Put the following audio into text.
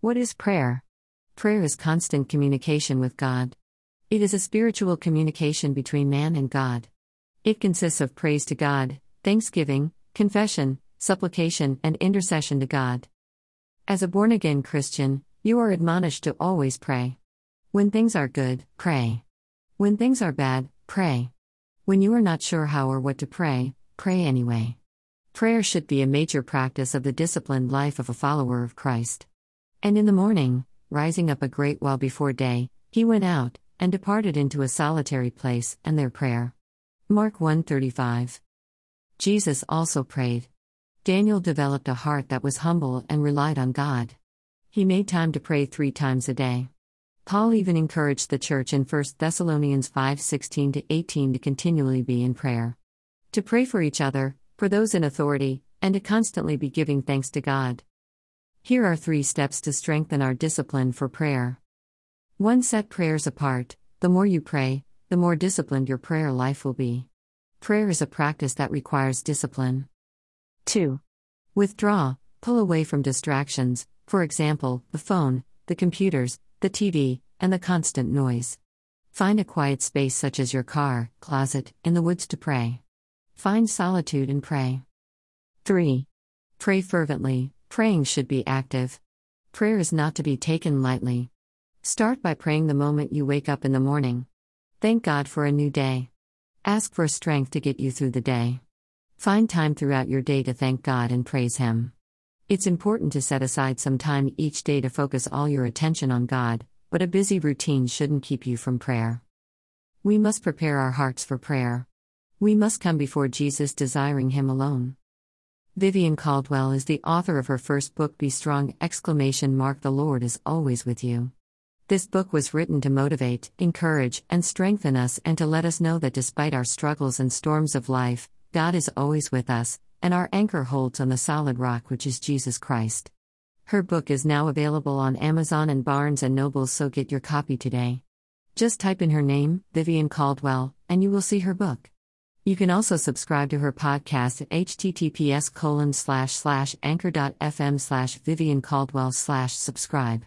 What is prayer? Prayer is constant communication with God. It is a spiritual communication between man and God. It consists of praise to God, thanksgiving, confession, supplication, and intercession to God. As a born again Christian, you are admonished to always pray. When things are good, pray. When things are bad, pray. When you are not sure how or what to pray, pray anyway. Prayer should be a major practice of the disciplined life of a follower of Christ. And in the morning, rising up a great while before day, he went out and departed into a solitary place and there prayer. Mark 1:35. Jesus also prayed. Daniel developed a heart that was humble and relied on God. He made time to pray 3 times a day. Paul even encouraged the church in 1 Thessalonians 5:16 to 18 to continually be in prayer. To pray for each other, for those in authority, and to constantly be giving thanks to God. Here are three steps to strengthen our discipline for prayer. 1. Set prayers apart. The more you pray, the more disciplined your prayer life will be. Prayer is a practice that requires discipline. 2. Withdraw, pull away from distractions, for example, the phone, the computers, the TV, and the constant noise. Find a quiet space such as your car, closet, in the woods to pray. Find solitude and pray. 3. Pray fervently. Praying should be active. Prayer is not to be taken lightly. Start by praying the moment you wake up in the morning. Thank God for a new day. Ask for strength to get you through the day. Find time throughout your day to thank God and praise Him. It's important to set aside some time each day to focus all your attention on God, but a busy routine shouldn't keep you from prayer. We must prepare our hearts for prayer. We must come before Jesus desiring Him alone. Vivienne Caldwell is the author of her first book Be Strong! exclamation mark The Lord is always with you. This book was written to motivate, encourage, and strengthen us and to let us know that despite our struggles and storms of life, God is always with us, and our anchor holds on the solid rock which is Jesus Christ. Her book is now available on Amazon and Barnes and Noble so get your copy today. Just type in her name, Vivienne Caldwell, and you will see her book. You can also subscribe to her podcast at https colon slash slash anchor.fm slash Vivienne Caldwell slash subscribe.